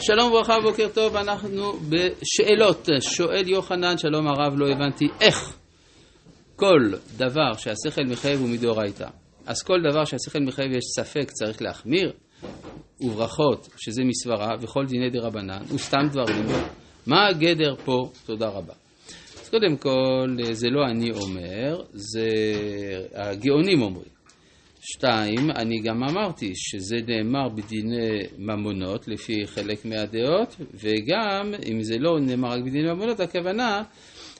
שלום וברכה, בוקר טוב, אנחנו בשאלות. שואל יוחנן, שלום הרב, לא הבנתי איך כל דבר שהשכל מחייב הוא מדאורייתא. אז כל דבר שהשכל מחייב יש ספק צריך להחמיר, וברכות, שזה מסברה, וכל דיני דה רבנן, וסתם דברים. מה הגדר פה? תודה רבה. אז קודם כל, זה לא אני אומר, זה הגאונים אומרים. שתיים, אני גם אמרתי שזה נאמר בדיני ממונות לפי חלק מהדעות, וגם אם זה לא נאמר רק בדיני ממונות, הכוונה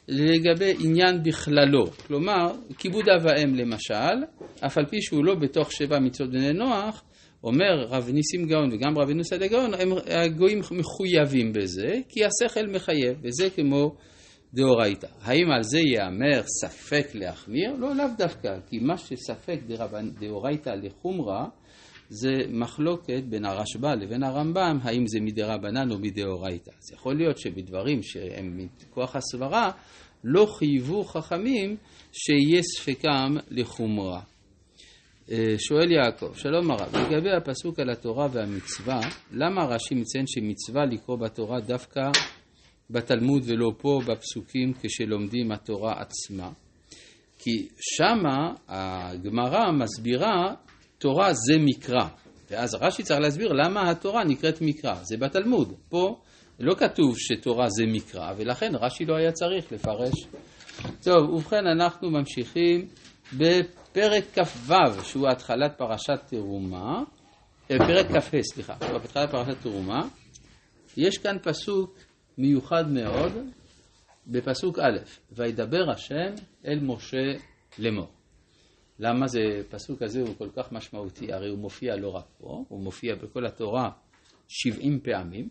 לגבי עניין בכללו. כלומר, כיבוד אב ואם למשל, אף על פי שהוא לא בתוך שבע מצוות בני נוח, אומר רב ניסים גאון וגם רב נוסד הגאון, הגויים מחויבים בזה, כי השכל מחייב, וזה כמו דאורייתא. האם על זה ייאמר ספק להחמיר? לא, לאו דווקא, כי מה שספק דאורייתא לחומרא זה מחלוקת בין הרשב"א לבין הרמב"ם, האם זה מדרבנן או מדאורייתא. אז יכול להיות שבדברים שהם מכוח הסברה, לא חייבו חכמים שיהיה ספקם לחומרה. אה, שואל יעקב, שלום הרב, לגבי הפסוק על התורה והמצווה, למה רש"י מציין שמצווה לקרוא בתורה דווקא בתלמוד ולא פה בפסוקים כשלומדים התורה עצמה. כי שמה הגמרא מסבירה תורה זה מקרא. ואז רש"י צריך להסביר למה התורה נקראת מקרא. זה בתלמוד. פה לא כתוב שתורה זה מקרא, ולכן רש"י לא היה צריך לפרש. טוב, ובכן אנחנו ממשיכים בפרק כ"ו, שהוא התחלת פרשת תרומה, אה, פרק כ"ה, סליחה, התחלת פרשת תרומה. יש כאן פסוק מיוחד מאוד בפסוק א', וידבר השם אל משה לאמור. למה זה, פסוק הזה הוא כל כך משמעותי? הרי הוא מופיע לא רק פה, הוא מופיע בכל התורה 70 פעמים,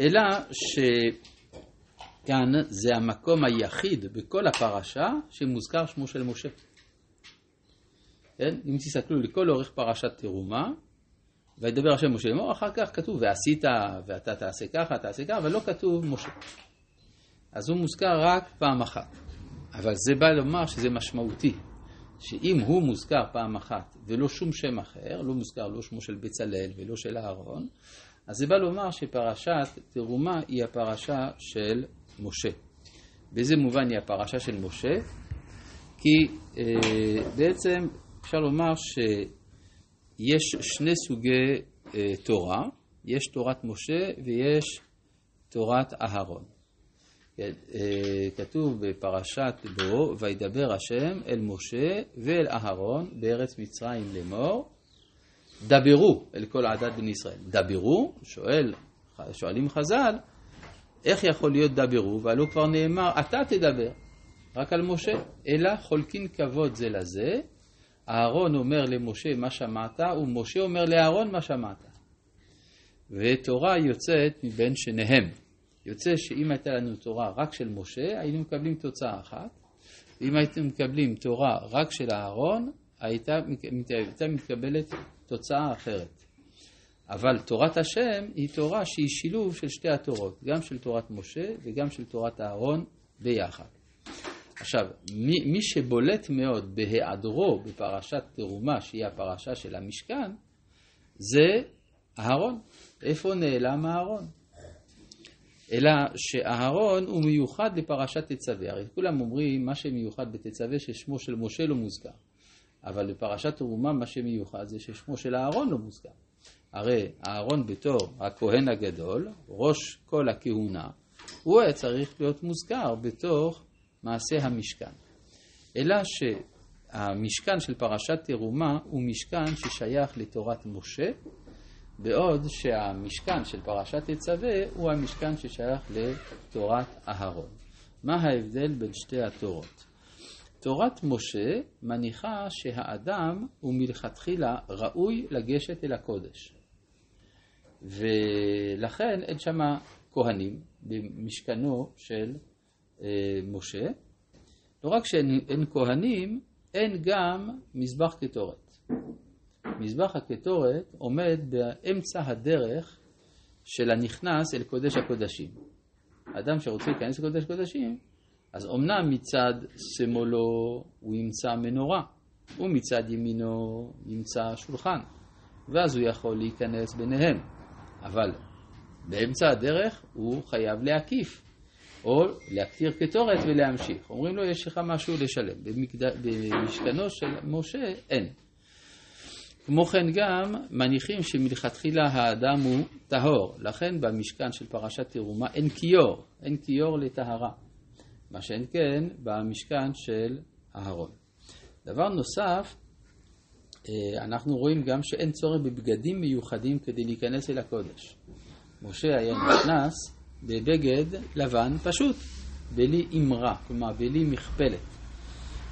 אלא שכאן זה המקום היחיד בכל הפרשה שמוזכר שמו של משה. כן? אם תסתכלו לכל אורך פרשת תרומה, וידבר השם משה לאמור, אחר כך כתוב ועשית ואתה תעשה ככה, תעשה ככה, אבל לא כתוב משה. אז הוא מוזכר רק פעם אחת. אבל זה בא לומר שזה משמעותי, שאם הוא מוזכר פעם אחת ולא שום שם אחר, לא מוזכר לא שמו של בצלאל ולא של אהרון, אז זה בא לומר שפרשת תרומה היא הפרשה של משה. באיזה מובן היא הפרשה של משה? כי אה, בעצם אפשר לומר ש... יש שני סוגי אה, תורה, יש תורת משה ויש תורת אהרון. כן, אה, כתוב בפרשת בו, וידבר השם אל משה ואל אהרון בארץ מצרים לאמור, דברו אל כל עדת בני ישראל. דברו, שואל, שואלים חז"ל, איך יכול להיות דברו? והלא כבר נאמר, אתה תדבר, רק על משה, אלא חולקין כבוד זה לזה, אהרון אומר למשה מה שמעת, ומשה אומר לאהרון מה שמעת. ותורה יוצאת מבין שניהם. יוצא שאם הייתה לנו תורה רק של משה, היינו מקבלים תוצאה אחת. ואם הייתם מקבלים תורה רק של אהרון, הייתה, הייתה מתקבלת תוצאה אחרת. אבל תורת השם היא תורה שהיא שילוב של שתי התורות, גם של תורת משה וגם של תורת אהרון ביחד. עכשיו, מי, מי שבולט מאוד בהיעדרו בפרשת תרומה, שהיא הפרשה של המשכן, זה אהרון. איפה נעלם אהרון? אלא שאהרון הוא מיוחד לפרשת תצווה. הרי כולם אומרים מה שמיוחד בתצווה ששמו של משה לא מוזכר. אבל בפרשת תרומה מה שמיוחד זה ששמו של אהרון לא מוזכר. הרי אהרון בתור הכהן הגדול, ראש כל הכהונה, הוא היה צריך להיות מוזכר בתוך מעשה המשכן. אלא שהמשכן של פרשת תרומה הוא משכן ששייך לתורת משה, בעוד שהמשכן של פרשת תצווה הוא המשכן ששייך לתורת אהרון. מה ההבדל בין שתי התורות? תורת משה מניחה שהאדם הוא מלכתחילה ראוי לגשת אל הקודש. ולכן אין שם כהנים במשכנו של אה, משה. לא רק שאין כהנים, אין גם מזבח קטורת. מזבח הקטורת עומד באמצע הדרך של הנכנס אל קודש הקודשים. אדם שרוצה להיכנס לקודש קודשים, אז אמנם מצד שמאלו הוא ימצא מנורה, ומצד ימינו ימצא שולחן, ואז הוא יכול להיכנס ביניהם. אבל באמצע הדרך הוא חייב להקיף, או להקטיר קטורת ולהמשיך. אומרים לו, יש לך משהו לשלם. במקד... במשכנו של משה אין. כמו כן גם מניחים שמלכתחילה האדם הוא טהור, לכן במשכן של פרשת תרומה אין כיור, אין כיור לטהרה, מה שאין כן במשכן של אהרון. דבר נוסף, אה, אנחנו רואים גם שאין צורך בבגדים מיוחדים כדי להיכנס אל הקודש. משה היה נכנס בבגד לבן פשוט, בלי אמרה, כלומר בלי מכפלת.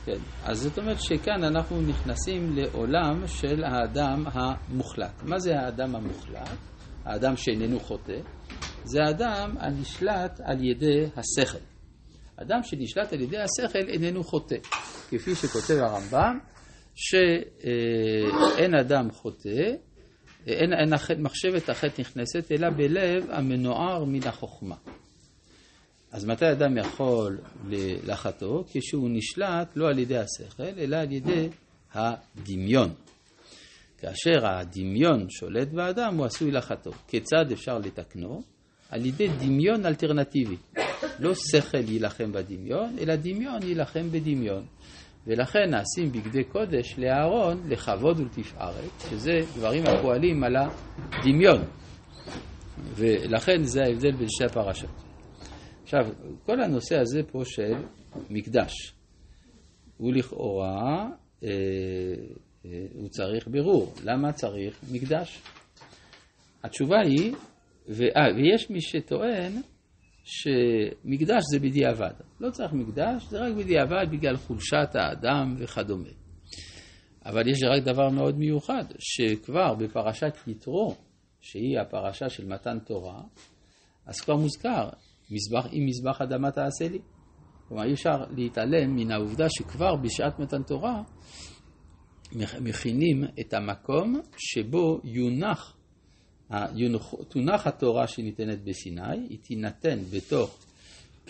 כן, אז זאת אומרת שכאן אנחנו נכנסים לעולם של האדם המוחלט. מה זה האדם המוחלט? האדם שאיננו חוטא. זה האדם הנשלט על ידי השכל. אדם שנשלט על ידי השכל איננו חוטא. כפי שכותב הרמב"ם, שאין אדם חוטא, אין, אין מחשבת החטא נכנסת, אלא בלב המנוער מן החוכמה. אז מתי אדם יכול לחטוא? כשהוא נשלט לא על ידי השכל, אלא על ידי הדמיון. כאשר הדמיון שולט באדם, הוא עשוי לחטוא. כיצד אפשר לתקנו? על ידי דמיון אלטרנטיבי. לא שכל יילחם בדמיון, אלא דמיון יילחם בדמיון. ולכן נעשים בגדי קודש לאהרון לכבוד ולתפארת, שזה דברים הפועלים על הדמיון. ולכן זה ההבדל בין שתי הפרשות. עכשיו, כל הנושא הזה פה של מקדש, הוא לכאורה, אה, אה, הוא צריך בירור. למה צריך מקדש? התשובה היא, ו, אה, ויש מי שטוען שמקדש זה בדיעבד. לא צריך מקדש, זה רק בדיעבד בגלל חולשת האדם וכדומה. אבל יש רק דבר מאוד מיוחד, שכבר בפרשת יתרו, שהיא הפרשה של מתן תורה, אז כבר מוזכר, מזבח, אם מזבח אדמה תעשה לי. כלומר, אי אפשר להתעלם מן העובדה שכבר בשעת מתן תורה מכינים את המקום שבו יונח תונח התורה שניתנת בסיני, היא תינתן בתוך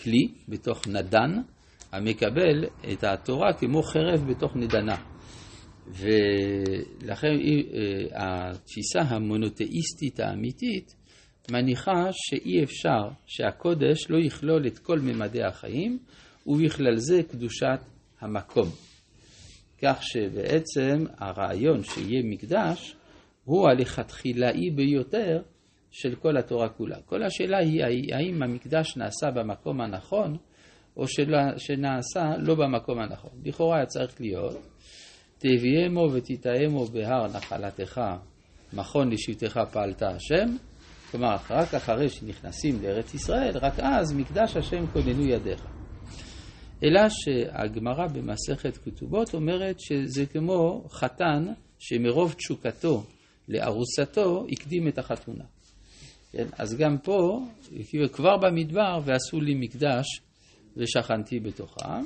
כלי, בתוך נדן, המקבל את התורה כמו חרב בתוך נדנה. ולכן אה, התפיסה המונותאיסטית האמיתית מניחה שאי אפשר שהקודש לא יכלול את כל ממדי החיים, ובכלל זה קדושת המקום. כך שבעצם הרעיון שיהיה מקדש הוא הלכתחילאי ביותר של כל התורה כולה. כל השאלה היא האם המקדש נעשה במקום הנכון או שנעשה לא במקום הנכון. לכאורה היה צריך להיות תביאמו ותתאמו בהר נחלתך, מכון לשבטך פעלת השם. כלומר, רק אחרי שנכנסים לארץ ישראל, רק אז מקדש השם כוננו ידיך. אלא שהגמרא במסכת כתובות אומרת שזה כמו חתן שמרוב תשוקתו לארוסתו הקדים את החתונה. כן? אז גם פה, כבר במדבר, ועשו לי מקדש ושכנתי בתוכם,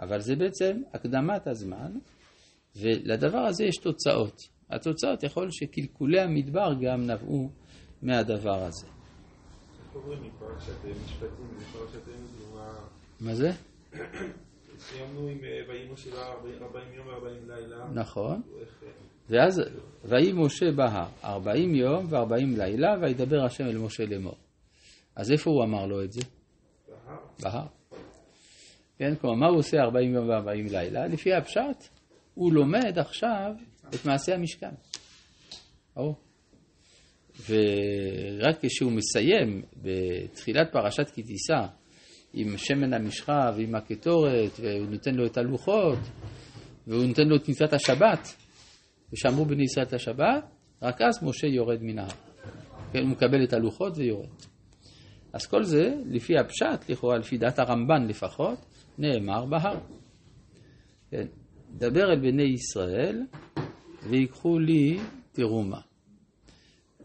אבל זה בעצם הקדמת הזמן, ולדבר הזה יש תוצאות. התוצאות יכול שקלקולי המדבר גם נבעו מהדבר הזה. מה זה? סיימנו עם אה, ויהי משה 40 יום ו-40 לילה. נכון. ואז, ויהי משה בהר ארבעים יום וארבעים לילה, וידבר השם אל משה לאמור. אז איפה הוא אמר לו את זה? בהר. כן, כלומר, מה הוא עושה ארבעים יום וארבעים לילה? לפי הפשט, הוא לומד עכשיו את מעשה המשכן. או. ורק כשהוא מסיים בתחילת פרשת כי תישא עם שמן המשחה ועם הקטורת, והוא נותן לו את הלוחות, והוא נותן לו את מצוות השבת, ושמרו בני ישראל את השבת, רק אז משה יורד מן ההר. כן, הוא מקבל את הלוחות ויורד. אז כל זה, לפי הפשט, לכאורה, לפי דעת הרמב"ן לפחות, נאמר בהר. כן, דבר אל בני ישראל ויקחו לי תרומה.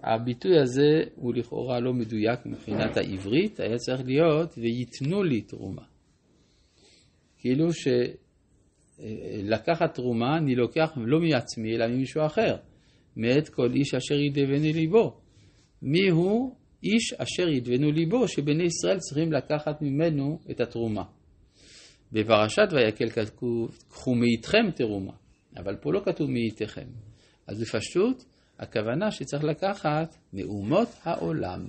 הביטוי הזה הוא לכאורה לא מדויק מבחינת העברית, היה צריך להיות וייתנו לי תרומה. כאילו ש... לקחת תרומה, אני לוקח לא מעצמי, אלא ממישהו אחר. מאת כל איש אשר ידבני ליבו. מי הוא איש אשר ידבנו ליבו, שבני ישראל צריכים לקחת ממנו את התרומה. בפרשת ויקל כתוב, קחו מאיתכם תרומה, אבל פה לא כתוב מאיתכם. אז בפשטות, הכוונה שצריך לקחת מאומות העולם.